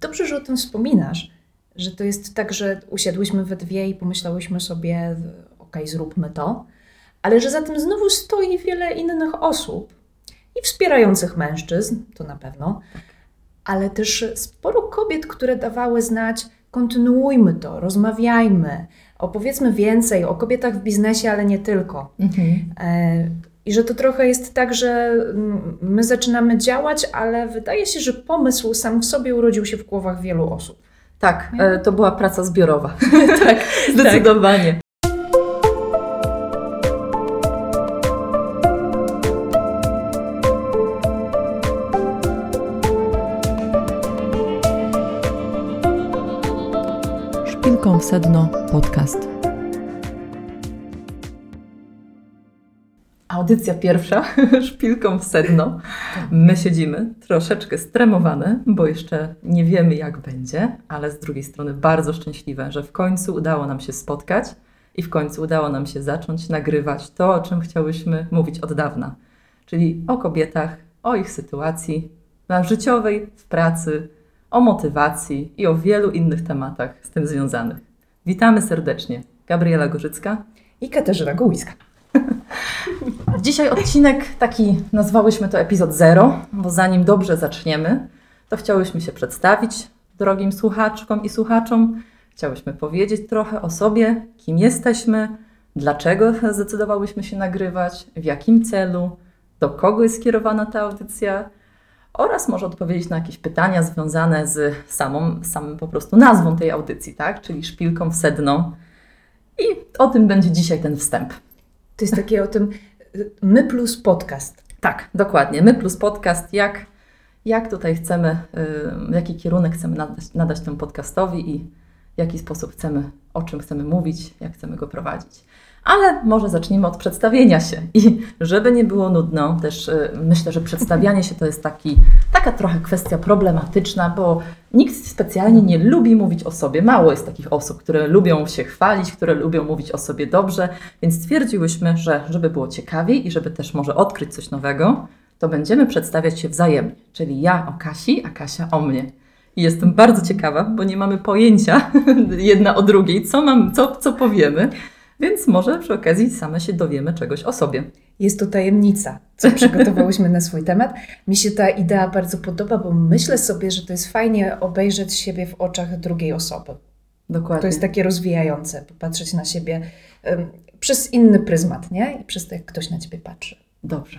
dobrze, że o tym wspominasz, że to jest tak, że usiadłyśmy we dwie i pomyślałyśmy sobie, okej, zróbmy to, ale że za tym znowu stoi wiele innych osób i wspierających mężczyzn, to na pewno, ale też sporo kobiet, które dawały znać, kontynuujmy to, rozmawiajmy, opowiedzmy więcej o kobietach w biznesie, ale nie tylko. Mhm. I że to trochę jest tak, że mm, my zaczynamy działać, ale wydaje się, że pomysł sam w sobie urodził się w głowach wielu osób. Tak, e, to była praca zbiorowa. tak, zdecydowanie. Tak. Szpilką w sedno podcast. Audycja pierwsza, szpilką w sedno. My siedzimy troszeczkę stremowane, bo jeszcze nie wiemy jak będzie, ale z drugiej strony bardzo szczęśliwe, że w końcu udało nam się spotkać i w końcu udało nam się zacząć nagrywać to, o czym chciałyśmy mówić od dawna, czyli o kobietach, o ich sytuacji życiowej, w pracy, o motywacji i o wielu innych tematach z tym związanych. Witamy serdecznie. Gabriela Gorzycka i Katarzyna Gołyska. Dzisiaj odcinek taki, nazwałyśmy to epizod zero, bo zanim dobrze zaczniemy, to chciałyśmy się przedstawić drogim słuchaczkom i słuchaczom. Chciałyśmy powiedzieć trochę o sobie, kim jesteśmy, dlaczego zdecydowałyśmy się nagrywać, w jakim celu, do kogo jest skierowana ta audycja oraz może odpowiedzieć na jakieś pytania związane z samą, samym po prostu nazwą tej audycji, tak? czyli szpilką w sedno. I o tym będzie dzisiaj ten wstęp. To jest takie o tym my plus podcast. Tak, dokładnie. My plus podcast, jak, jak tutaj chcemy, y, jaki kierunek chcemy nadać, nadać temu podcastowi i w jaki sposób chcemy, o czym chcemy mówić, jak chcemy go prowadzić. Ale może zacznijmy od przedstawienia się. I żeby nie było nudno, też y, myślę, że przedstawianie się to jest taki, taka trochę kwestia problematyczna, bo nikt specjalnie nie lubi mówić o sobie. Mało jest takich osób, które lubią się chwalić, które lubią mówić o sobie dobrze, więc stwierdziłyśmy, że żeby było ciekawiej i żeby też może odkryć coś nowego, to będziemy przedstawiać się wzajemnie. Czyli ja o Kasi, a Kasia o mnie. I jestem bardzo ciekawa, bo nie mamy pojęcia jedna o drugiej, co, mam, co, co powiemy. Więc może przy okazji same się dowiemy czegoś o sobie. Jest to tajemnica, co przygotowałyśmy na swój temat. Mi się ta idea bardzo podoba, bo myślę sobie, że to jest fajnie obejrzeć siebie w oczach drugiej osoby. Dokładnie. To jest takie rozwijające, popatrzeć na siebie um, przez inny pryzmat, nie? I przez to, jak ktoś na ciebie patrzy. Dobrze.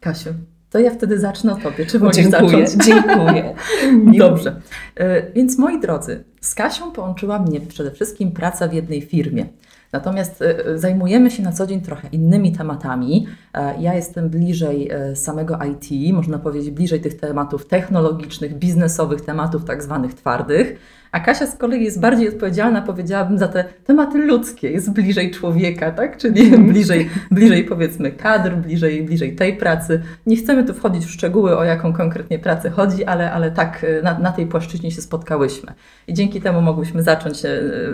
Kasiu, to ja wtedy zacznę o Tobie. Czy możesz dziękuję, zacząć? Dziękuję. Dobrze. E, więc moi drodzy, z Kasią połączyła mnie przede wszystkim praca w jednej firmie. Natomiast e, zajmujemy się na co dzień trochę innymi tematami. E, ja jestem bliżej samego IT, można powiedzieć bliżej tych tematów technologicznych, biznesowych, tematów tak zwanych twardych. A Kasia z kolei jest bardziej odpowiedzialna, powiedziałabym, za te tematy ludzkie, jest bliżej człowieka, tak? Czyli mm. bliżej, bliżej powiedzmy kadr, bliżej, bliżej tej pracy. Nie chcemy tu wchodzić w szczegóły, o jaką konkretnie pracę chodzi, ale, ale tak na, na tej płaszczyźnie się spotkałyśmy. I dzięki temu mogłyśmy zacząć,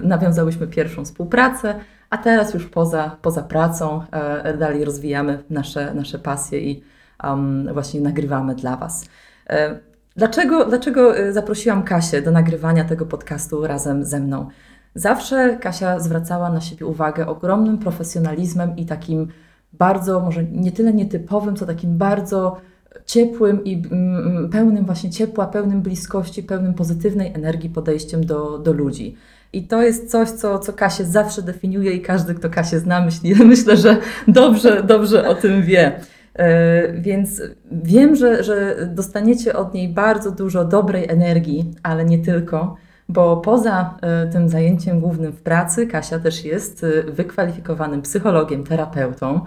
nawiązałyśmy pierwszą współpracę, a teraz już poza, poza pracą e, dalej rozwijamy nasze, nasze pasje i um, właśnie nagrywamy dla Was. E, dlaczego, dlaczego e, zaprosiłam Kasię do nagrywania tego podcastu razem ze mną? Zawsze Kasia zwracała na siebie uwagę ogromnym profesjonalizmem i takim bardzo, może nie tyle nietypowym, co takim bardzo ciepłym i mm, pełnym właśnie ciepła, pełnym bliskości, pełnym pozytywnej energii podejściem do, do ludzi. I to jest coś, co, co Kasię zawsze definiuje i każdy, kto Kasię zna, myśli, myślę, że dobrze, dobrze o tym wie. E, więc wiem, że, że dostaniecie od niej bardzo dużo dobrej energii, ale nie tylko, bo poza e, tym zajęciem głównym w pracy, Kasia też jest e, wykwalifikowanym psychologiem, terapeutą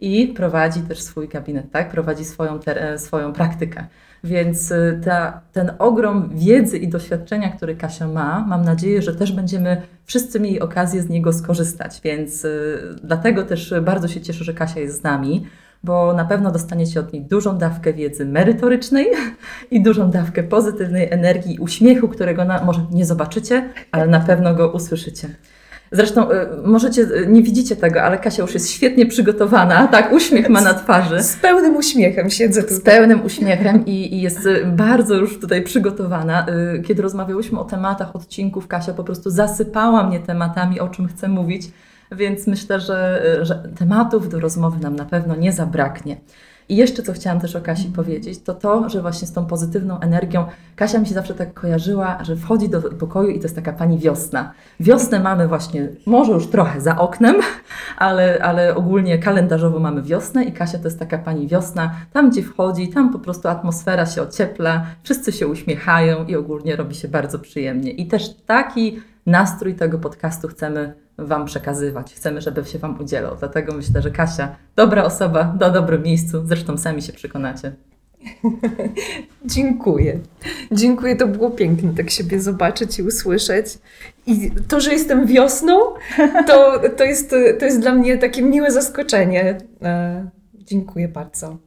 i prowadzi też swój gabinet, tak? prowadzi swoją, swoją praktykę. Więc ta, ten ogrom wiedzy i doświadczenia, który Kasia ma, mam nadzieję, że też będziemy wszyscy mieli okazję z niego skorzystać. Więc dlatego też bardzo się cieszę, że Kasia jest z nami, bo na pewno dostaniecie od niej dużą dawkę wiedzy merytorycznej i dużą dawkę pozytywnej energii i uśmiechu, którego na, może nie zobaczycie, ale na pewno go usłyszycie. Zresztą y, możecie, y, nie widzicie tego, ale Kasia już jest świetnie przygotowana, tak, uśmiech ma na twarzy. Z pełnym uśmiechem siedzę Z tutaj. pełnym uśmiechem i, i jest y, bardzo już tutaj przygotowana. Kiedy rozmawiałyśmy o tematach odcinków, Kasia po prostu zasypała mnie tematami, o czym chcę mówić, więc myślę, że, że tematów do rozmowy nam na pewno nie zabraknie. I jeszcze co chciałam też o Kasi powiedzieć, to to, że właśnie z tą pozytywną energią Kasia mi się zawsze tak kojarzyła, że wchodzi do pokoju i to jest taka pani wiosna. Wiosnę mamy właśnie, może już trochę za oknem, ale, ale ogólnie kalendarzowo mamy wiosnę i Kasia to jest taka pani wiosna. Tam, gdzie wchodzi, tam po prostu atmosfera się ociepla, wszyscy się uśmiechają i ogólnie robi się bardzo przyjemnie. I też taki nastrój tego podcastu chcemy Wam przekazywać. Chcemy, żeby się Wam udzielał. Dlatego myślę, że Kasia, dobra osoba, do dobrym miejscu. Zresztą sami się przekonacie. Dziękuję. Dziękuję, to było pięknie tak siebie zobaczyć i usłyszeć. I to, że jestem wiosną, to, to, jest, to jest dla mnie takie miłe zaskoczenie. E, dziękuję bardzo.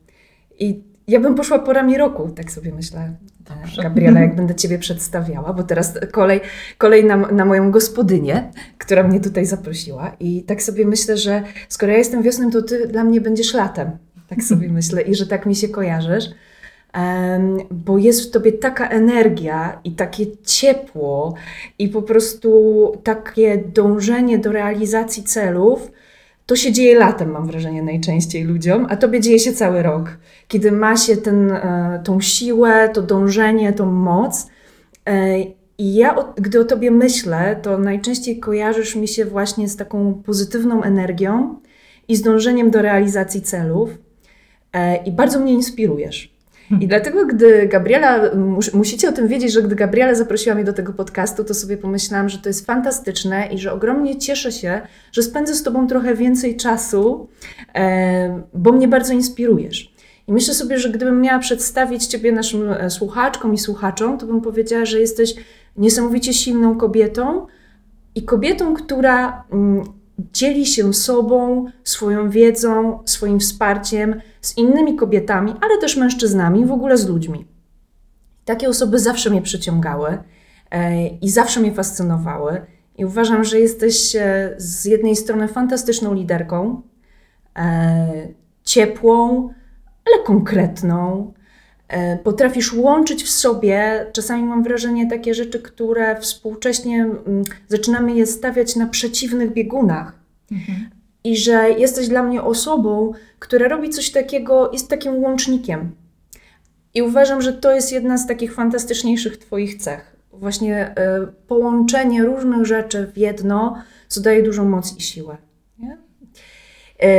I ja bym poszła porami roku, tak sobie myślę, Dobrze. Gabriela, jak będę Ciebie przedstawiała, bo teraz kolej, kolej na, na moją gospodynię, która mnie tutaj zaprosiła. I tak sobie myślę, że skoro ja jestem wiosną, to Ty dla mnie będziesz latem. Tak sobie myślę i że tak mi się kojarzysz. Em, bo jest w tobie taka energia i takie ciepło, i po prostu takie dążenie do realizacji celów. To się dzieje latem, mam wrażenie, najczęściej ludziom, a tobie dzieje się cały rok, kiedy ma się ten, e, tą siłę, to dążenie, tą moc. E, I ja, gdy o tobie myślę, to najczęściej kojarzysz mi się właśnie z taką pozytywną energią i z dążeniem do realizacji celów. E, I bardzo mnie inspirujesz. I dlatego, gdy Gabriela, mus, musicie o tym wiedzieć, że gdy Gabriela zaprosiła mnie do tego podcastu, to sobie pomyślałam, że to jest fantastyczne i że ogromnie cieszę się, że spędzę z Tobą trochę więcej czasu, e, bo mnie bardzo inspirujesz. I myślę sobie, że gdybym miała przedstawić Ciebie naszym e, słuchaczkom i słuchaczom, to bym powiedziała, że jesteś niesamowicie silną kobietą i kobietą, która mm, dzieli się sobą, swoją wiedzą, swoim wsparciem z innymi kobietami, ale też mężczyznami, w ogóle z ludźmi. Takie osoby zawsze mnie przyciągały e, i zawsze mnie fascynowały. I uważam, że jesteś e, z jednej strony fantastyczną liderką, e, ciepłą, ale konkretną. Potrafisz łączyć w sobie, czasami mam wrażenie, takie rzeczy, które współcześnie mm, zaczynamy je stawiać na przeciwnych biegunach. I że jesteś dla mnie osobą, która robi coś takiego, jest takim łącznikiem. I uważam, że to jest jedna z takich fantastyczniejszych Twoich cech. Właśnie e, połączenie różnych rzeczy w jedno, co daje dużą moc i siłę. Nie? E,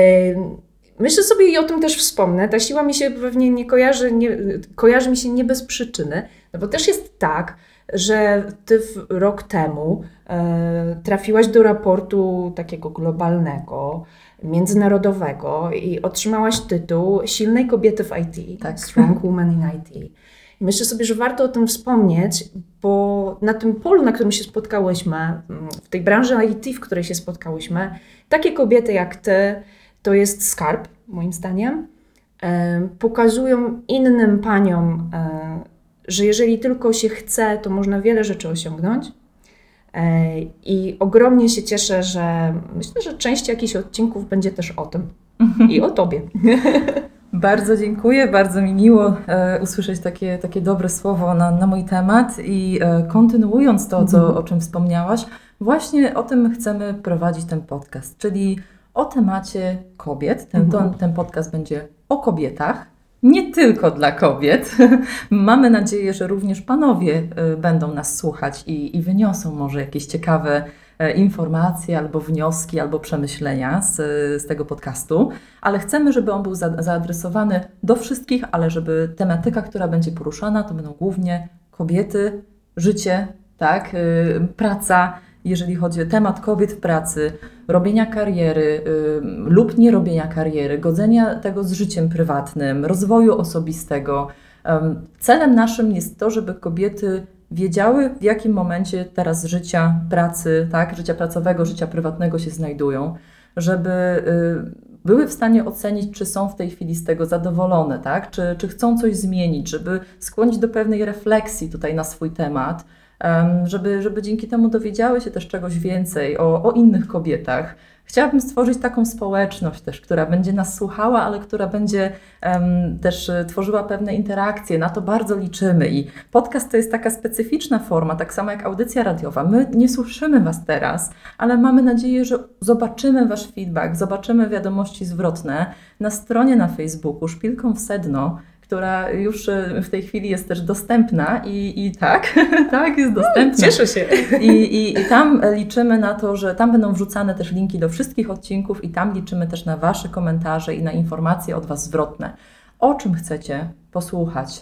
myślę sobie i o tym też wspomnę. Ta siła mi się pewnie nie kojarzy, nie, kojarzy mi się nie bez przyczyny, no bo też jest tak, że ty w, rok temu e, trafiłaś do raportu takiego globalnego, międzynarodowego i otrzymałaś tytuł silnej kobiety w IT, Tak. Strong Woman in IT. I myślę sobie, że warto o tym wspomnieć, bo na tym polu, na którym się spotkałyśmy, mm, w tej branży IT, w której się spotkałyśmy, takie kobiety jak ty, to jest skarb, moim zdaniem. E, Pokazują innym paniom, e, że jeżeli tylko się chce, to można wiele rzeczy osiągnąć. E, I ogromnie się cieszę, że myślę, że część jakichś odcinków będzie też o tym i o tobie. Bardzo dziękuję, bardzo mi miło e, usłyszeć takie, takie dobre słowo na, na mój temat i e, kontynuując to, co, Mhm. o czym wspomniałaś, właśnie o tym chcemy prowadzić ten podcast, czyli o temacie kobiet. Ten, Mhm. ten, ten podcast będzie o kobietach, nie tylko dla kobiet. Mamy nadzieję, że również panowie e, będą nas słuchać i, i wyniosą może jakieś ciekawe e, informacje, albo wnioski, albo przemyślenia z, z tego podcastu, ale chcemy, żeby on był za, zaadresowany do wszystkich, ale żeby tematyka, która będzie poruszana, to będą głównie kobiety, życie, tak, y, praca, jeżeli chodzi o temat kobiet w pracy, robienia kariery y, lub nie robienia kariery, godzenia tego z życiem prywatnym, rozwoju osobistego. Em, Celem naszym jest to, żeby kobiety wiedziały, w jakim momencie teraz życia, pracy, tak, życia pracowego, życia prywatnego się znajdują, żeby y, były w stanie ocenić, czy są w tej chwili z tego zadowolone, tak? czy, czy chcą coś zmienić, żeby skłonić do pewnej refleksji tutaj na swój temat, em, żeby, żeby dzięki temu dowiedziały się też czegoś więcej o, o innych kobietach. Chciałabym stworzyć taką społeczność też, która będzie nas słuchała, ale która będzie em, też e, tworzyła pewne interakcje. Na to bardzo liczymy i podcast to jest taka specyficzna forma, tak samo jak audycja radiowa. My nie słyszymy Was teraz, ale mamy nadzieję, że zobaczymy Wasz feedback, zobaczymy wiadomości zwrotne na stronie na Facebooku Szpilką w Sedno, która już e, w tej chwili jest też dostępna i, i tak, tak, jest dostępna. Cieszę się. I, i, I tam liczymy na to, że tam będą wrzucane też linki do wszystkich odcinków i tam liczymy też na Wasze komentarze i na informacje od Was zwrotne. O czym chcecie posłuchać?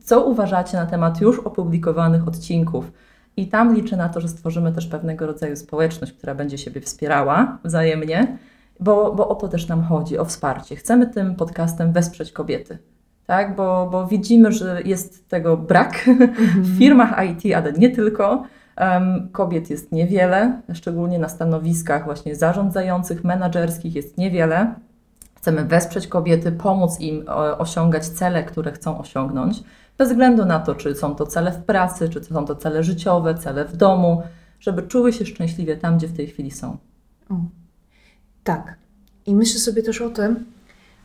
Co uważacie na temat już opublikowanych odcinków? I tam liczę na to, że stworzymy też pewnego rodzaju społeczność, która będzie siebie wspierała wzajemnie, bo, bo o to też nam chodzi, o wsparcie. Chcemy tym podcastem wesprzeć kobiety. Tak, bo, bo widzimy, że jest tego brak w firmach IT, ale nie tylko. Em, kobiet jest niewiele, szczególnie na stanowiskach właśnie zarządzających, menedżerskich jest niewiele. Chcemy wesprzeć kobiety, pomóc im e, osiągać cele, które chcą osiągnąć, bez względu na to, czy są to cele w pracy, czy są to cele życiowe, cele w domu, żeby czuły się szczęśliwie tam, gdzie w tej chwili są. O, tak. I myślę sobie też o tym,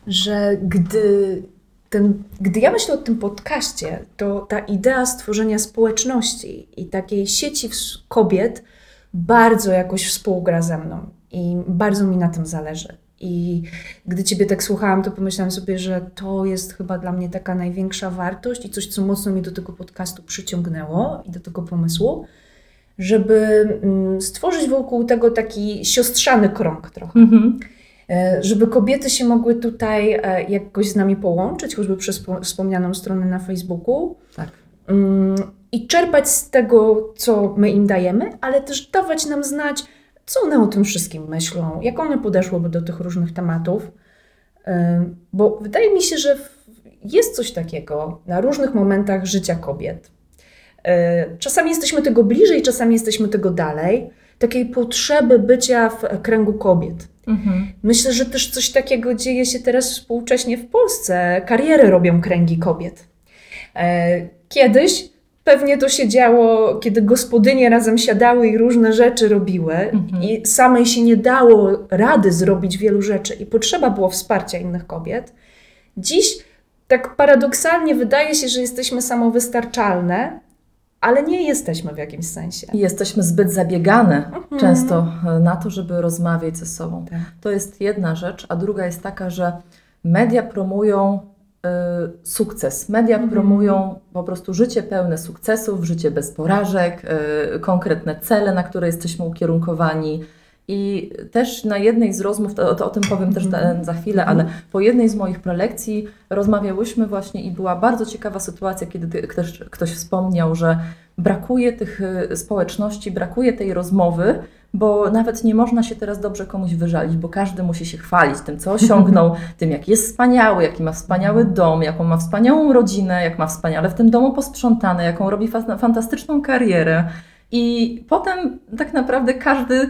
że gdy, ten, gdy ja myślę o tym podcaście, to ta idea stworzenia społeczności i takiej sieci kobiet bardzo jakoś współgra ze mną i bardzo mi na tym zależy. I gdy Ciebie tak słuchałam, to pomyślałam sobie, że to jest chyba dla mnie taka największa wartość i coś, co mocno mnie do tego podcastu przyciągnęło i do tego pomysłu, żeby mm, stworzyć wokół tego taki siostrzany krąg trochę. E, żeby kobiety się mogły tutaj e, jakoś z nami połączyć, choćby przez po- wspomnianą stronę na Facebooku Tak. mm, i czerpać z tego, co my im dajemy, ale też dawać nam znać, co one o tym wszystkim myślą, jak one podeszłyby do tych różnych tematów. E, Bo wydaje mi się, że jest coś takiego na różnych momentach życia kobiet. E, Czasami jesteśmy tego bliżej, czasami jesteśmy tego dalej. Takiej potrzeby bycia w kręgu kobiet. Mhm. Myślę, że też coś takiego dzieje się teraz współcześnie w Polsce. Kariery robią kręgi kobiet. E, Kiedyś pewnie to się działo, kiedy gospodynie razem siadały i różne rzeczy robiły, Mhm. i samej się nie dało rady zrobić wielu rzeczy, i potrzeba było wsparcia innych kobiet. Dziś tak paradoksalnie wydaje się, że jesteśmy samowystarczalne, ale nie jesteśmy w jakimś sensie. Jesteśmy zbyt zabiegane Mhm. często e, na to, żeby rozmawiać ze sobą. Tak. To jest jedna rzecz, a druga jest taka, że media promują y, sukces. Media Mhm. promują po prostu życie pełne sukcesów, życie bez porażek, y, konkretne cele, na które jesteśmy ukierunkowani. I też na jednej z rozmów, to, to o tym powiem też Mhm. za, chwilę, ale po jednej z moich prelekcji rozmawiałyśmy właśnie i była bardzo ciekawa sytuacja, kiedy ktoś, ktoś wspomniał, że brakuje tych y, społeczności, brakuje tej rozmowy, bo nawet nie można się teraz dobrze komuś wyżalić, bo każdy musi się chwalić tym, co osiągnął, tym, jak jest wspaniały, jaki ma wspaniały dom, jaką ma wspaniałą rodzinę, jak ma wspaniale w tym domu posprzątane, jaką robi fa- fantastyczną karierę. I potem tak naprawdę każdy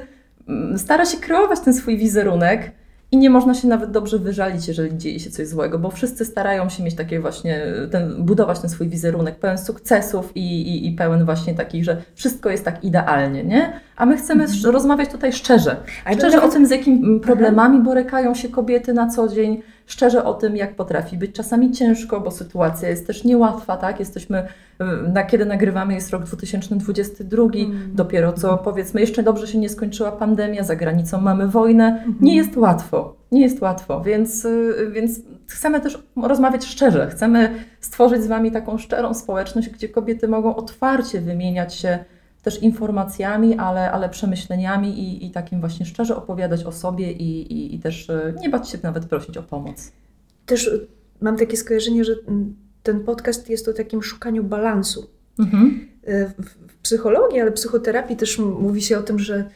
stara się kreować ten swój wizerunek i nie można się nawet dobrze wyżalić, jeżeli dzieje się coś złego, bo wszyscy starają się mieć takie właśnie, ten, budować ten swój wizerunek pełen sukcesów i, i, i pełen właśnie takich, że wszystko jest tak idealnie, nie? A my chcemy sz- rozmawiać tutaj szczerze. Szczerze o tym, z jakimi problemami borykają się kobiety na co dzień, szczerze o tym, jak potrafi być. Czasami ciężko, bo sytuacja jest też niełatwa, tak? Jesteśmy, y, na kiedy nagrywamy jest rok 2022, Mm. dopiero co powiedzmy, jeszcze dobrze się nie skończyła pandemia, za granicą mamy wojnę. Nie jest łatwo, nie jest łatwo, więc, y, więc chcemy też rozmawiać szczerze, chcemy stworzyć z Wami taką szczerą społeczność, gdzie kobiety mogą otwarcie wymieniać się też informacjami, ale, ale przemyśleniami i, i takim właśnie szczerze opowiadać o sobie i, i, i też y, nie bać się nawet prosić o pomoc. Też y, mam takie skojarzenie, że mm, ten podcast jest o takim szukaniu balansu. Mhm. Y, W, psychologii, ale psychoterapii też mówi się o tym, że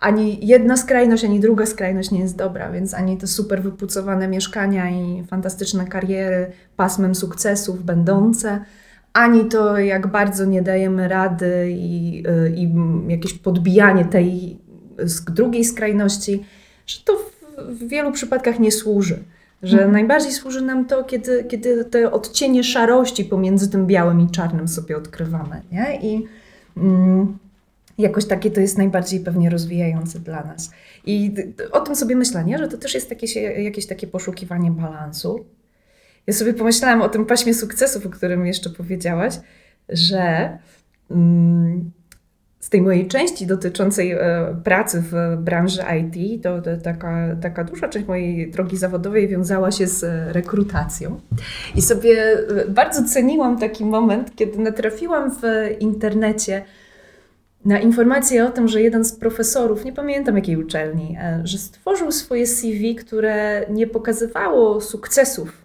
ani jedna skrajność, ani druga skrajność nie jest dobra, więc ani te super wypucowane mieszkania i fantastyczne kariery pasmem sukcesów będące, ani to jak bardzo nie dajemy rady i, y, i jakieś podbijanie tej drugiej skrajności, że to w- w wielu przypadkach nie służy. Że Mhm. najbardziej służy nam to, kiedy, kiedy te odcienie szarości pomiędzy tym białym i czarnym sobie odkrywamy. Nie? I mm, jakoś takie to jest najbardziej pewnie rozwijające dla nas. I o tym sobie myślę, nie? że to też jest takie, jakieś takie poszukiwanie balansu. Ja sobie pomyślałam o tym paśmie sukcesów, o którym jeszcze powiedziałaś, że mm, z tej mojej części dotyczącej e, pracy w branży IT, to, to taka, taka duża część mojej drogi zawodowej wiązała się z e, rekrutacją. I sobie e, bardzo ceniłam taki moment, kiedy natrafiłam w internecie na informację o tym, że jeden z profesorów, nie pamiętam jakiej uczelni, że stworzył swoje CV, które nie pokazywało sukcesów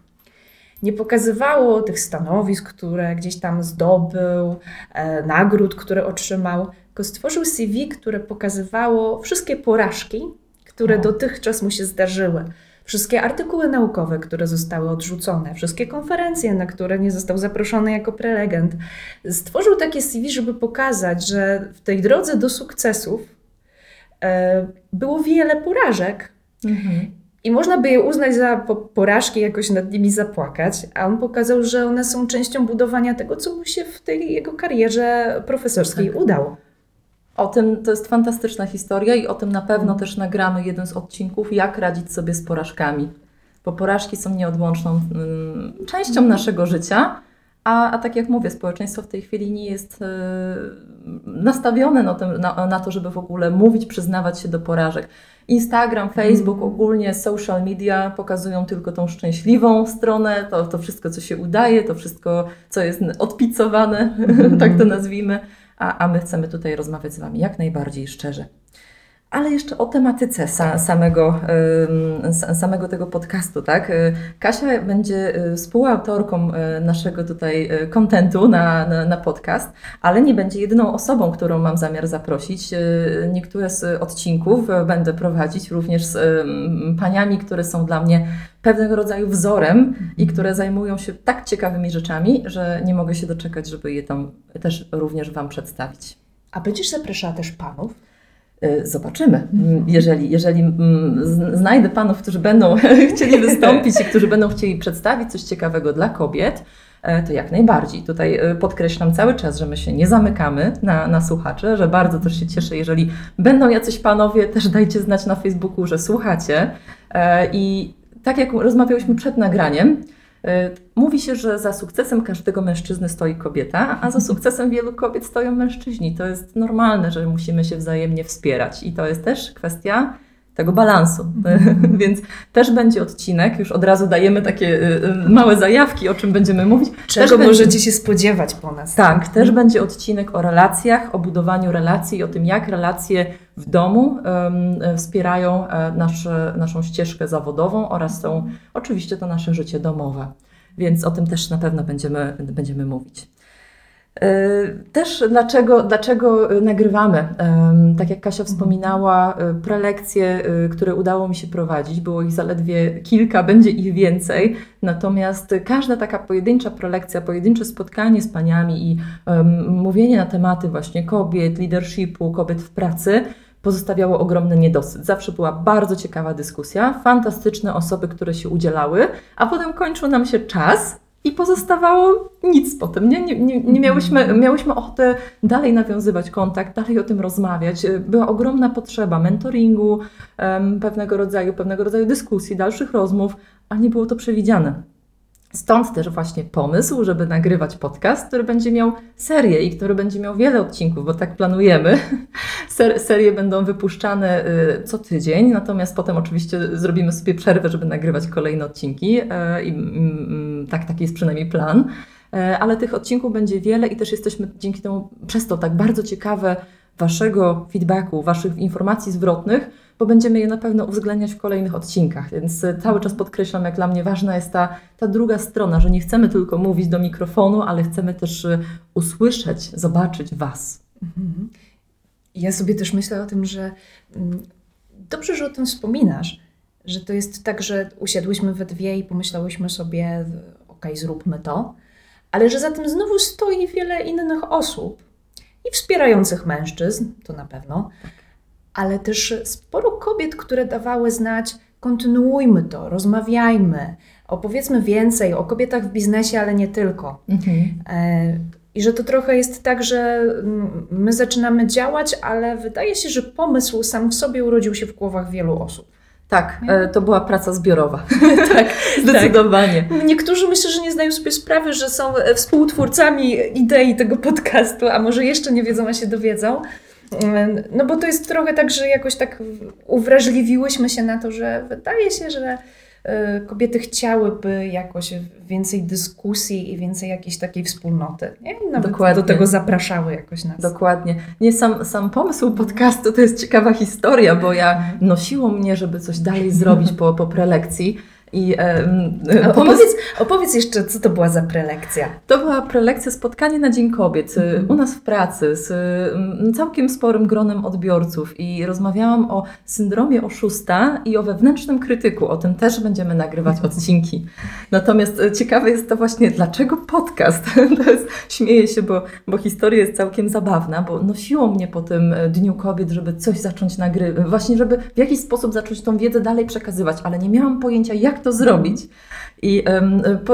nie pokazywało tych stanowisk, które gdzieś tam zdobył, e, nagród, które otrzymał, tylko stworzył CV, które pokazywało wszystkie porażki, które O. dotychczas mu się zdarzyły. Wszystkie artykuły naukowe, które zostały odrzucone, wszystkie konferencje, na które nie został zaproszony jako prelegent. Stworzył takie CV, żeby pokazać, że w tej drodze do sukcesów e, było wiele porażek, Mhm. I można by je uznać za po- porażki, jakoś nad nimi zapłakać, a on pokazał, że one są częścią budowania tego, co mu się w tej jego karierze profesorskiej Tak. udało. O tym to jest fantastyczna historia i o tym na pewno Mhm. też nagramy jeden z odcinków, jak radzić sobie z porażkami. Bo porażki są nieodłączną mm, częścią Mhm. naszego życia, a, a tak jak mówię, społeczeństwo w tej chwili nie jest e, nastawione na, tym, na, na to, żeby w ogóle mówić, przyznawać się do porażek. Instagram, Facebook, Mhm. ogólnie social media pokazują tylko tą szczęśliwą stronę, to, to wszystko, co się udaje, to wszystko, co jest odpicowane, Mhm. tak to nazwijmy a, a my chcemy tutaj rozmawiać z Wami jak najbardziej szczerze. Ale jeszcze o tematyce sa, samego, samego tego podcastu, tak? Y, Kasia będzie y, współautorką y, naszego tutaj kontentu na, na, na podcast, ale nie będzie jedyną osobą, którą mam zamiar zaprosić. Niektóre z odcinków będę prowadzić również z paniami, które są dla mnie pewnego rodzaju wzorem i które zajmują się tak ciekawymi rzeczami, że nie mogę się doczekać, żeby je tam też również Wam przedstawić. A będziesz zapraszała też panów? Y, Zobaczymy. Mm, Jeżeli, jeżeli mm, znajdę panów, którzy będą chcieli wystąpić i którzy będą chcieli przedstawić coś ciekawego dla kobiet, e, to jak najbardziej. Tutaj e, podkreślam cały czas, że my się nie zamykamy na, na słuchacze, że bardzo też się cieszę, jeżeli będą jacyś panowie, też dajcie znać na Facebooku, że słuchacie. E, I tak jak rozmawiałyśmy przed nagraniem, mówi się, że za sukcesem każdego mężczyzny stoi kobieta, a za sukcesem wielu kobiet stoją mężczyźni. To jest normalne, że musimy się wzajemnie wspierać i to jest też kwestia tego balansu. Więc też będzie odcinek, już od razu dajemy takie y, y, małe zajawki, o czym będziemy mówić. Czego Też będzie- możecie się spodziewać po nas? tak, też będzie odcinek o relacjach, o budowaniu relacji, o tym, jak relacje w domu em, wspierają e, nasze, naszą ścieżkę zawodową oraz są oczywiście to nasze życie domowe. Więc o tym też na pewno będziemy, będziemy mówić. E, Też dlaczego, dlaczego nagrywamy? Tak jak Kasia wspominała, e, prelekcje, e, które udało mi się prowadzić, było ich zaledwie kilka, będzie ich więcej. Natomiast każda taka pojedyncza prelekcja, pojedyncze spotkanie z paniami i mówienie na tematy właśnie kobiet, leadershipu, kobiet w pracy pozostawiało ogromny niedosyt. Zawsze była bardzo ciekawa dyskusja, fantastyczne osoby, które się udzielały, a potem kończył nam się czas i pozostawało nic po tym. Nie, nie, nie, nie miałyśmy, miałyśmy ochotę dalej nawiązywać kontakt, dalej o tym rozmawiać. Była ogromna potrzeba mentoringu, pewnego rodzaju, pewnego rodzaju dyskusji, dalszych rozmów, a nie było to przewidziane. Stąd też właśnie pomysł, żeby nagrywać podcast, który będzie miał serię i który będzie miał wiele odcinków, bo tak planujemy. Ser, serie będą wypuszczane y, co tydzień, natomiast potem oczywiście zrobimy sobie przerwę, żeby nagrywać kolejne odcinki. y, I tak, taki jest przynajmniej plan. Y, Ale tych odcinków będzie wiele i też jesteśmy dzięki temu przez to tak bardzo ciekawe Waszego feedbacku, Waszych informacji zwrotnych, bo będziemy je na pewno uwzględniać w kolejnych odcinkach. Więc y, cały czas podkreślam, jak dla mnie ważna jest ta, ta druga strona, że nie chcemy tylko mówić do mikrofonu, ale chcemy też y, usłyszeć, zobaczyć Was. Mhm. Ja sobie też myślę o tym, że mm, dobrze, że o tym wspominasz, że to jest tak, że usiadłyśmy we dwie i pomyślałyśmy sobie, okej, zróbmy to, ale że za tym znowu stoi wiele innych osób i wspierających mężczyzn, to na pewno, ale też sporo kobiet, które dawały znać, kontynuujmy to, rozmawiajmy, opowiedzmy więcej o kobietach w biznesie, ale nie tylko. Mhm. E, I że to trochę jest tak, że mm, my zaczynamy działać, ale wydaje się, że pomysł sam w sobie urodził się w głowach wielu osób. Tak, Nie? e, to była praca zbiorowa. tak, zdecydowanie. Niektórzy myślę, że nie zdają sobie sprawy, że są e, współtwórcami idei tego podcastu, a może jeszcze nie wiedzą, a się dowiedzą. No bo to jest trochę tak, że jakoś tak uwrażliwiłyśmy się na to, że wydaje się, że e, kobiety chciałyby jakoś więcej dyskusji i więcej jakiejś takiej wspólnoty. Nie? Nawet Dokładnie. do tego zapraszały jakoś nas. Dokładnie. Nie, sam, sam pomysł podcastu to jest ciekawa historia, bo ja nosiło mnie, żeby coś dalej zrobić po, po prelekcji. I pomysł, Opowiedz, opowiedz jeszcze, co to była za prelekcja. to była prelekcja, spotkanie na Dzień Kobiet y, Mhm. u nas w pracy z y, całkiem sporym gronem odbiorców i rozmawiałam o syndromie oszusta i o wewnętrznym krytyku. O tym też będziemy nagrywać odcinki. Natomiast y, ciekawe jest to właśnie, dlaczego podcast? To jest, śmieję się, bo, bo historia jest całkiem zabawna, bo nosiło mnie po tym y, Dniu Kobiet, żeby coś zacząć nagrywać, właśnie żeby w jakiś sposób zacząć tą wiedzę dalej przekazywać, ale nie miałam pojęcia, jak to zrobić. I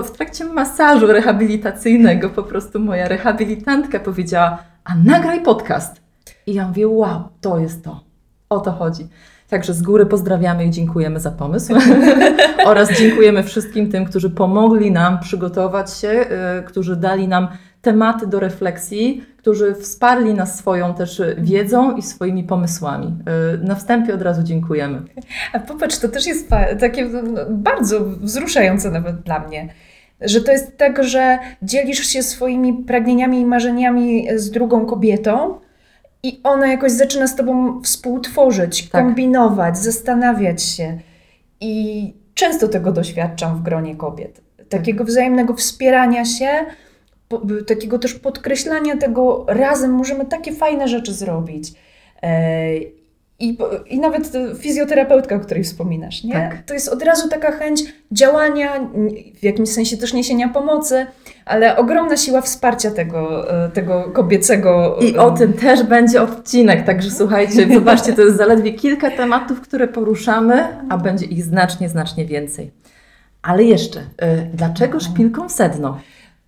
w trakcie masażu rehabilitacyjnego po prostu moja rehabilitantka powiedziała, a nagraj podcast. I ja mówię, wow, to jest to. O to chodzi. Także z góry pozdrawiamy i dziękujemy za pomysł. Oraz dziękujemy wszystkim tym, którzy pomogli nam przygotować się, y, którzy dali nam tematy do refleksji, którzy wsparli nas swoją też wiedzą i swoimi pomysłami. Y, Na wstępie od razu dziękujemy. A popatrz, to też jest takie no, bardzo wzruszające nawet dla mnie. Że to jest tak, że dzielisz się swoimi pragnieniami i marzeniami z drugą kobietą i ona jakoś zaczyna z tobą współtworzyć, Tak. kombinować, zastanawiać się. I często tego doświadczam w gronie kobiet. Takiego wzajemnego wspierania się, takiego też podkreślania tego razem możemy takie fajne rzeczy zrobić. E, I, I nawet e, fizjoterapeutka, o której wspominasz, nie? Tak. To jest od razu taka chęć działania, w jakimś sensie też niesienia pomocy, ale ogromna siła wsparcia tego, e, tego kobiecego. I o tym też będzie odcinek, także słuchajcie, zobaczcie, to jest zaledwie kilka tematów, które poruszamy, a będzie ich znacznie, znacznie więcej. Ale jeszcze, dlaczego szpilką w sedno?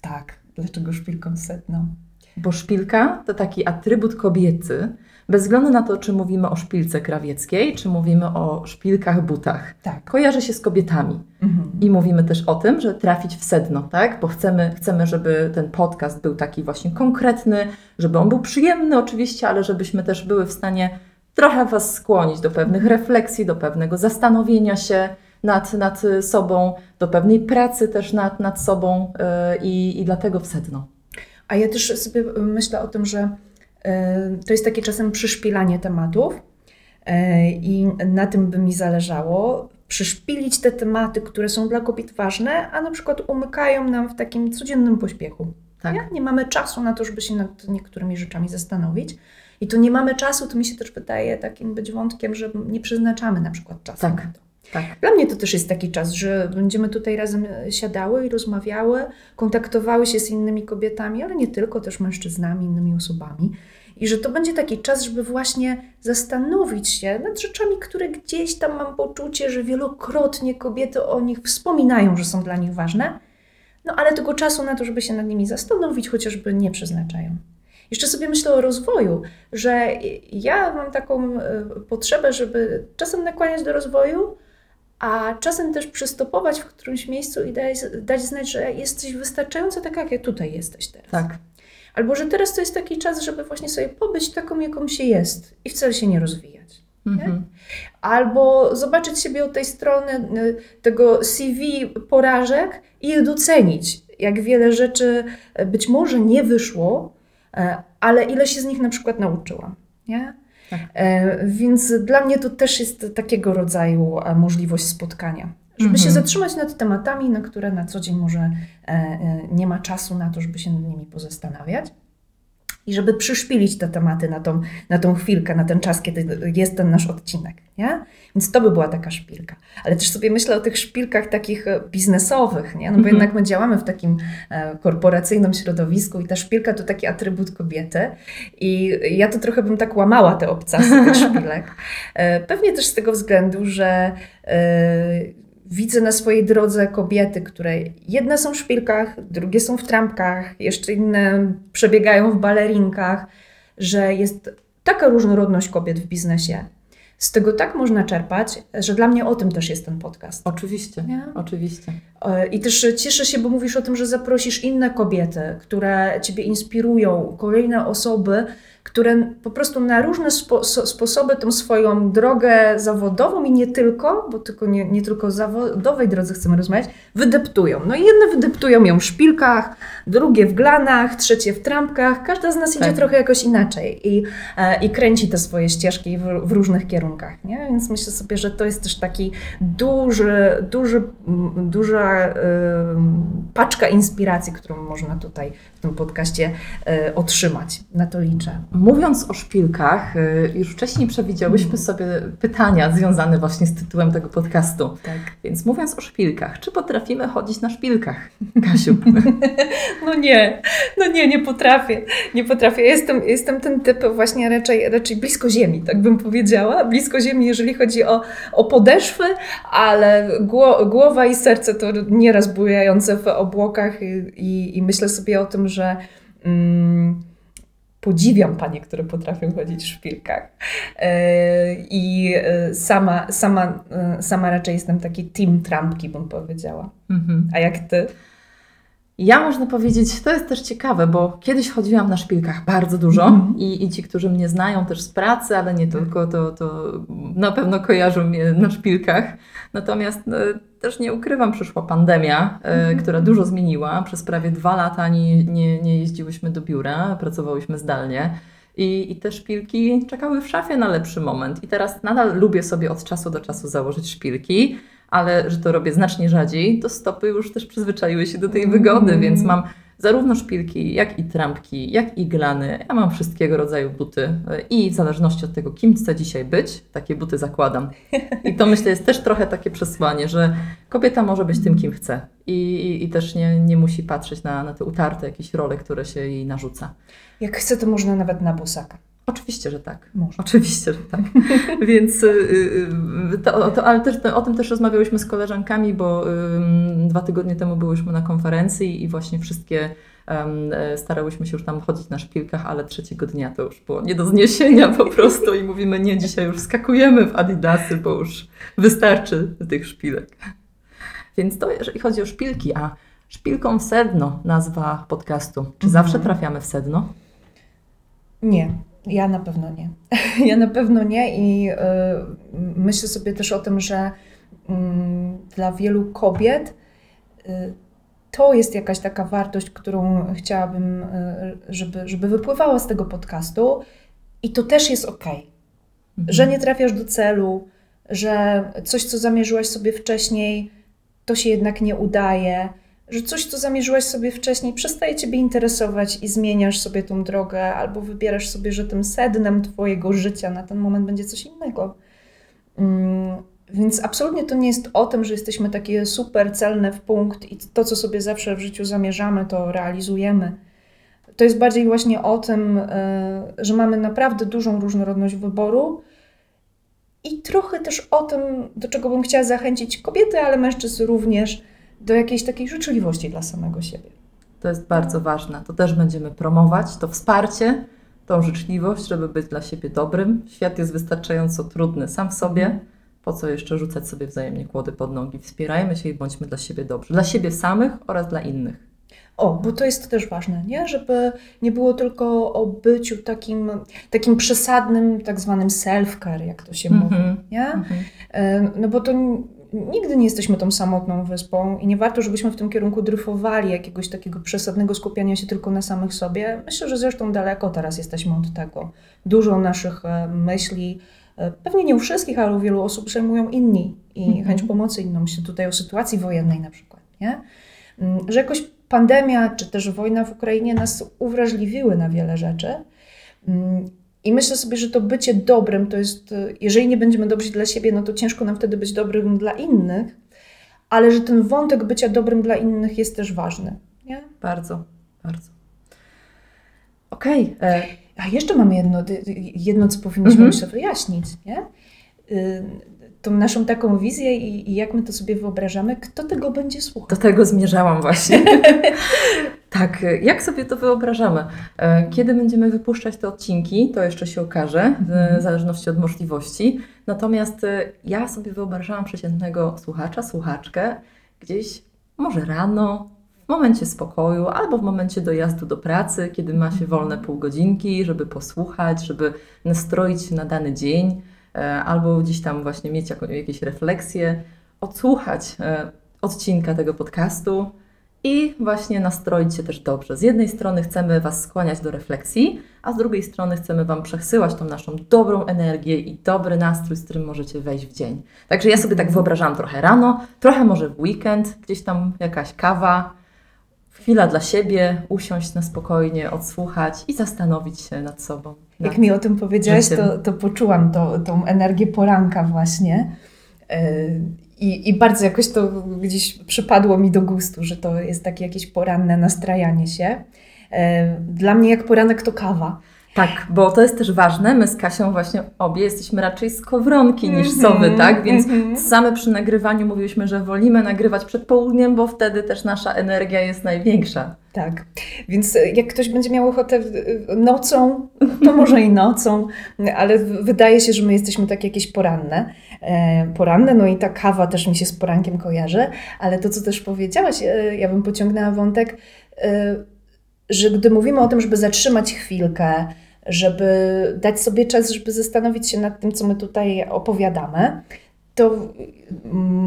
Tak, dlaczego szpilką sedno? Bo szpilka to taki atrybut kobiecy, bez względu na to, czy mówimy o szpilce krawieckiej, czy mówimy o szpilkach butach. Tak. Kojarzy się z kobietami. Mhm. I mówimy też o tym, że trafić w sedno, tak? Bo chcemy, chcemy, żeby ten podcast był taki właśnie konkretny, żeby on był przyjemny oczywiście, ale żebyśmy też były w stanie trochę Was skłonić do pewnych refleksji, do pewnego zastanowienia się nad, nad sobą, do pewnej pracy też nad, nad sobą yy, i, i dlatego w sedno. A ja też sobie myślę o tym, że e, to jest takie czasem przyszpilanie tematów e, i na tym by mi zależało. Przyszpilić te tematy, które są dla kobiet ważne, a na przykład umykają nam w takim codziennym pośpiechu. Tak. Nie? nie mamy czasu na to, żeby się nad niektórymi rzeczami zastanowić. I tu nie mamy czasu, to mi się też wydaje takim być wątkiem, że nie przeznaczamy na przykład czasu Tak. Tak. Dla mnie to też jest taki czas, że będziemy tutaj razem e, siadały i rozmawiały, kontaktowały się z innymi kobietami, ale nie tylko, też mężczyznami, innymi osobami. I że to będzie taki czas, żeby właśnie zastanowić się nad rzeczami, które gdzieś tam mam poczucie, że wielokrotnie kobiety o nich wspominają, że są dla nich ważne, no ale tego czasu na to, żeby się nad nimi zastanowić, chociażby nie przeznaczają. Jeszcze sobie myślę o rozwoju, że ja mam taką e, potrzebę, żeby czasem nakłaniać do rozwoju, a czasem też przystopować w którymś miejscu i dać, dać znać, że jesteś wystarczająco taka, jak tutaj jesteś teraz. Tak. Albo że teraz to jest taki czas, żeby właśnie sobie pobyć taką, jaką się jest i wcale się nie rozwijać. Mhm. Albo zobaczyć siebie od tej strony y, tego CV porażek i je docenić. Jak wiele rzeczy y, być może nie wyszło, e, ale ile się z nich na przykład nauczyłam. Nie? E, Więc dla mnie to też jest takiego rodzaju e, możliwość spotkania. Żeby Mhm. się zatrzymać nad tematami, na które na co dzień może e, nie ma czasu na to, żeby się nad nimi pozastanawiać. I żeby przyszpilić te tematy na tą, na tą chwilkę, na ten czas, kiedy jest ten nasz odcinek. Nie? Więc to by była taka szpilka. Ale też sobie myślę o tych szpilkach takich e, biznesowych, nie? no bo Mhm. jednak my działamy w takim e, korporacyjnym środowisku i ta szpilka to taki atrybut kobiety. I ja to trochę bym tak łamała te obcasy tych szpilek. E, Pewnie też z tego względu, że widzę na swojej drodze kobiety, które jedne są w szpilkach, drugie są w trampkach, jeszcze inne przebiegają w balerinkach, że jest taka różnorodność kobiet w biznesie. Z tego tak można czerpać, że dla mnie o tym też jest ten podcast. Oczywiście, Nie? oczywiście. E, I też cieszę się, bo mówisz o tym, że zaprosisz inne kobiety, które Ciebie inspirują, kolejne osoby, które po prostu na różne spo, so, sposoby tą swoją drogę zawodową i nie tylko, bo tylko nie, nie tylko o zawodowej drodze chcemy rozmawiać, wydeptują. No i jedne wydeptują ją w szpilkach, drugie w glanach, trzecie w trampkach. Każda z nas idzie Tak. trochę jakoś inaczej i, e, i kręci te swoje ścieżki w, w różnych kierunkach. Nie? Więc myślę sobie, że to jest też taki duży, duży, duża paczka inspiracji, którą można tutaj w tym podcaście y, otrzymać. Na to liczę. Mówiąc o szpilkach, y, już wcześniej przewidziałyśmy sobie pytania związane właśnie z tytułem tego podcastu. Tak. Więc mówiąc o szpilkach, czy potrafimy chodzić na szpilkach, Kasiu? No nie, no nie, nie potrafię. Nie potrafię. Jestem, jestem ten typ właśnie raczej, raczej blisko ziemi, tak bym powiedziała. Blisko ziemi, jeżeli chodzi o, o podeszwy, ale gło, głowa i serce to nieraz bujające w obłokach i, i, i myślę sobie o tym, że mm, podziwiam panie, które potrafią chodzić w szpilkach. E, I e, sama, sama, e, sama raczej jestem taki team trampki, bym powiedziała. Mhm. A jak ty? Ja można powiedzieć, to jest też ciekawe, bo kiedyś chodziłam na szpilkach bardzo dużo Mhm. i, i ci, którzy mnie znają też z pracy, ale nie tylko, to, to na pewno kojarzą mnie na szpilkach. Natomiast no, też nie ukrywam, przyszła pandemia, e, Mhm. która dużo zmieniła. Przez prawie dwa lata nie, nie, nie jeździłyśmy do biura, pracowałyśmy zdalnie. I, I te szpilki czekały w szafie na lepszy moment. I teraz nadal lubię sobie od czasu do czasu założyć szpilki, ale że to robię znacznie rzadziej, to stopy już też przyzwyczaiły się do tej wygody, Mm. więc mam zarówno szpilki, jak i trampki, jak i glany. Ja mam wszystkiego rodzaju buty e, i w zależności od tego, kim chcę dzisiaj być, takie buty zakładam. I to myślę jest też trochę takie przesłanie, że kobieta może być tym, kim chce i, i, i też nie, nie musi patrzeć na, na te utarte jakieś role, które się jej narzuca. Jak chce, to można nawet na bosaka. Oczywiście, że tak. Można. Oczywiście, że tak. Więc y, y, to, to, ale też o tym też rozmawiałyśmy z koleżankami, bo ym, dwa tygodnie temu byłyśmy na konferencji i właśnie wszystkie e, starałyśmy się już tam chodzić na szpilkach, ale trzeciego dnia to już było nie do zniesienia po prostu i mówimy, nie, dzisiaj już skakujemy w adidasy, bo już wystarczy tych szpilek. Więc to jeżeli chodzi o szpilki, a szpilką w sedno nazwa podcastu. Czy Mhm. zawsze trafiamy w sedno? Nie, ja na pewno nie. Ja na pewno nie i y, myślę sobie też o tym, że mm, dla wielu kobiet y, to jest jakaś taka wartość, którą chciałabym, y, żeby, żeby wypływała z tego podcastu i to też jest okej. że nie trafiasz do celu, że coś, co zamierzyłaś sobie wcześniej, to się jednak nie udaje, że coś, co zamierzyłaś sobie wcześniej, przestaje Ciebie interesować i zmieniasz sobie tą drogę, albo wybierasz sobie, że tym sednem Twojego życia na ten moment będzie coś innego. Mm, Więc absolutnie to nie jest o tym, że jesteśmy takie super celne w punkt i to, co sobie zawsze w życiu zamierzamy, to realizujemy. To jest bardziej właśnie o tym, y, że mamy naprawdę dużą różnorodność wyboru i trochę też o tym, do czego bym chciała zachęcić kobiety, ale mężczyzn również, do jakiejś takiej życzliwości dla samego siebie. To jest bardzo ważne. To też będziemy promować, to wsparcie, tą życzliwość, żeby być dla siebie dobrym. Świat jest wystarczająco trudny sam w sobie. Po co jeszcze rzucać sobie wzajemnie kłody pod nogi? Wspierajmy się i bądźmy dla siebie dobrzy. Dla siebie samych oraz dla innych. O, bo to jest też ważne, nie? Żeby nie było tylko o byciu takim, takim przesadnym, tak zwanym self-care, jak to się mówi, Mhm. nie? Mhm. E, No bo to nigdy nie jesteśmy tą samotną wyspą i nie warto, żebyśmy w tym kierunku dryfowali jakiegoś takiego przesadnego skupiania się tylko na samych sobie. Myślę, że zresztą daleko teraz jesteśmy od tego. Dużo naszych e, myśli, e, pewnie nie u wszystkich, ale u wielu osób przejmują inni i Mhm. chęć pomocy innym. Myślę tutaj o sytuacji wojennej na przykład, nie? Mm, Że jakoś pandemia, czy też wojna w Ukrainie nas uwrażliwiły na wiele rzeczy. I myślę sobie, że to bycie dobrym to jest, jeżeli nie będziemy dobrzy dla siebie, no to ciężko nam wtedy być dobrym dla innych, ale że ten wątek bycia dobrym dla innych jest też ważny. Nie? Bardzo, bardzo. Okej. e, A jeszcze mamy jedno, jedno co powinniśmy Mhm. myślę wyjaśnić, nie? Y, Tą naszą taką wizję i, i jak my to sobie wyobrażamy, kto tego będzie słuchał. Do tego zmierzałam właśnie. tak, e, jak sobie to wyobrażamy? E, Kiedy będziemy wypuszczać te odcinki, to jeszcze się okaże, w zależności od możliwości. Natomiast e, ja sobie wyobrażałam przeciętnego słuchacza, słuchaczkę gdzieś może rano, w momencie spokoju albo w momencie dojazdu do pracy, kiedy ma się wolne pół godzinki, żeby posłuchać, żeby nastroić się na dany dzień, e, albo gdzieś tam właśnie mieć jakieś refleksje, odsłuchać e, odcinka tego podcastu i właśnie nastroić się też dobrze. Z jednej strony chcemy Was skłaniać do refleksji, a z drugiej strony chcemy Wam przesyłać tą naszą dobrą energię i dobry nastrój, z którym możecie wejść w dzień. Także ja sobie tak wyobrażałam trochę rano, trochę może w weekend, gdzieś tam jakaś kawa, chwila dla siebie, usiąść na spokojnie, odsłuchać i zastanowić się nad sobą. Jak nad... mi o tym powiedziałaś, życiem. to, to poczułam to, tą energię poranka właśnie. I, I bardzo jakoś to gdzieś przypadło mi do gustu, że to jest takie jakieś poranne nastrajanie się. Yy, Dla mnie jak poranek to kawa. Tak, bo to jest też ważne. My z Kasią właśnie obie jesteśmy raczej skowronki niż Mhm, sowy, tak? Więc mhm. same przy nagrywaniu mówiłyśmy, że wolimy nagrywać przed południem, bo wtedy też nasza energia jest największa. Tak, więc e, jak ktoś będzie miał ochotę nocą, to może i nocą, ale wydaje się, że my jesteśmy tak jakieś poranne. E, Poranne, no i ta kawa też mi się z porankiem kojarzy, ale to, co też powiedziałaś, e, ja bym pociągnęła wątek, e, że gdy mówimy o tym, żeby zatrzymać chwilkę, żeby dać sobie czas, żeby zastanowić się nad tym, co my tutaj opowiadamy, to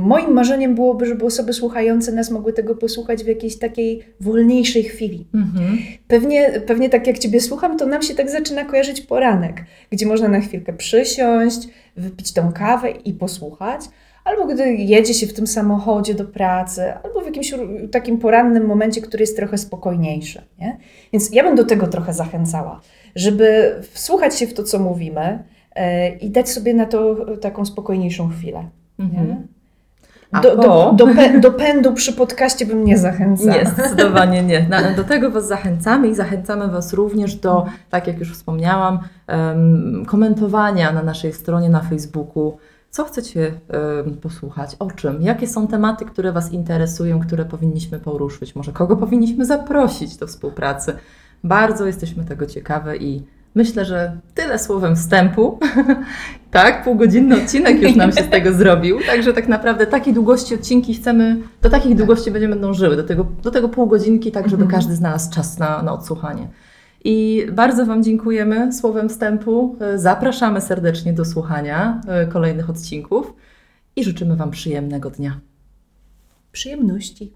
moim marzeniem byłoby, żeby osoby słuchające nas mogły tego posłuchać w jakiejś takiej wolniejszej chwili. Mhm. Pewnie, pewnie tak jak Ciebie słucham, to nam się tak zaczyna kojarzyć poranek, gdzie można na chwilkę przysiąść, wypić tą kawę i posłuchać. Albo gdy jedzie się w tym samochodzie do pracy, albo w jakimś takim porannym momencie, który jest trochę spokojniejszy. Nie? Więc ja bym do tego trochę zachęcała, żeby wsłuchać się w to, co mówimy i dać sobie na to taką spokojniejszą chwilę. Mhm. Do, do, do, do pędu przy podcaście bym nie zachęcała. Nie, zdecydowanie nie. Do tego Was zachęcamy i zachęcamy Was również do, tak jak już wspomniałam, komentowania na naszej stronie na Facebooku. Co chcecie posłuchać? O czym? Jakie są tematy, które Was interesują, które powinniśmy poruszyć? Może kogo powinniśmy zaprosić do współpracy? Bardzo jesteśmy tego ciekawe i myślę, że tyle słowem wstępu. tak, półgodzinny odcinek już nam się z tego zrobił. Także tak naprawdę takiej długości odcinki chcemy, do takich długości będziemy dążyły, do tego, do tego pół godzinki, tak żeby Mhm. każdy znalazł czas na, na odsłuchanie. I bardzo Wam dziękujemy słowem wstępu. Zapraszamy serdecznie do słuchania e, kolejnych odcinków i życzymy Wam przyjemnego dnia. Przyjemności.